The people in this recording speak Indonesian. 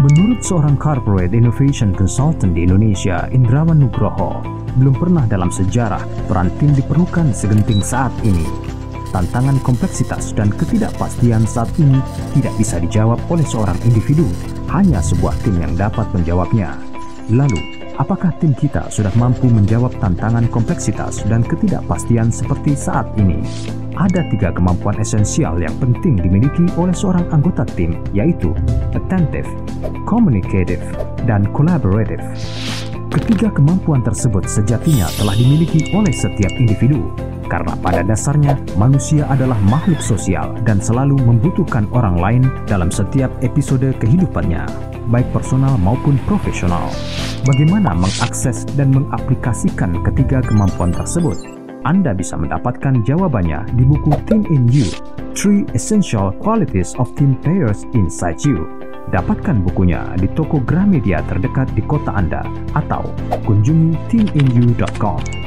Menurut seorang corporate innovation consultant di Indonesia, Indrawan Nugroho, belum pernah dalam sejarah peran tim diperlukan segenting saat ini. Tantangan kompleksitas dan ketidakpastian saat ini tidak bisa dijawab oleh seorang individu, hanya sebuah tim yang dapat menjawabnya. Lalu, apakah tim kita sudah mampu menjawab tantangan kompleksitas dan ketidakpastian seperti saat ini? Ada tiga kemampuan esensial yang penting dimiliki oleh seorang anggota tim, yaitu attentive, communicative, dan collaborative. Ketiga kemampuan tersebut sejatinya telah dimiliki oleh setiap individu, karena pada dasarnya manusia adalah makhluk sosial dan selalu membutuhkan orang lain dalam setiap episode kehidupannya, baik personal maupun profesional. Bagaimana mengakses dan mengaplikasikan ketiga kemampuan tersebut? Anda bisa mendapatkan jawabannya di buku Team in You, Three Essential Qualities of Team Players Inside You. Dapatkan bukunya di toko Gramedia terdekat di kota Anda atau kunjungi teaminu.com.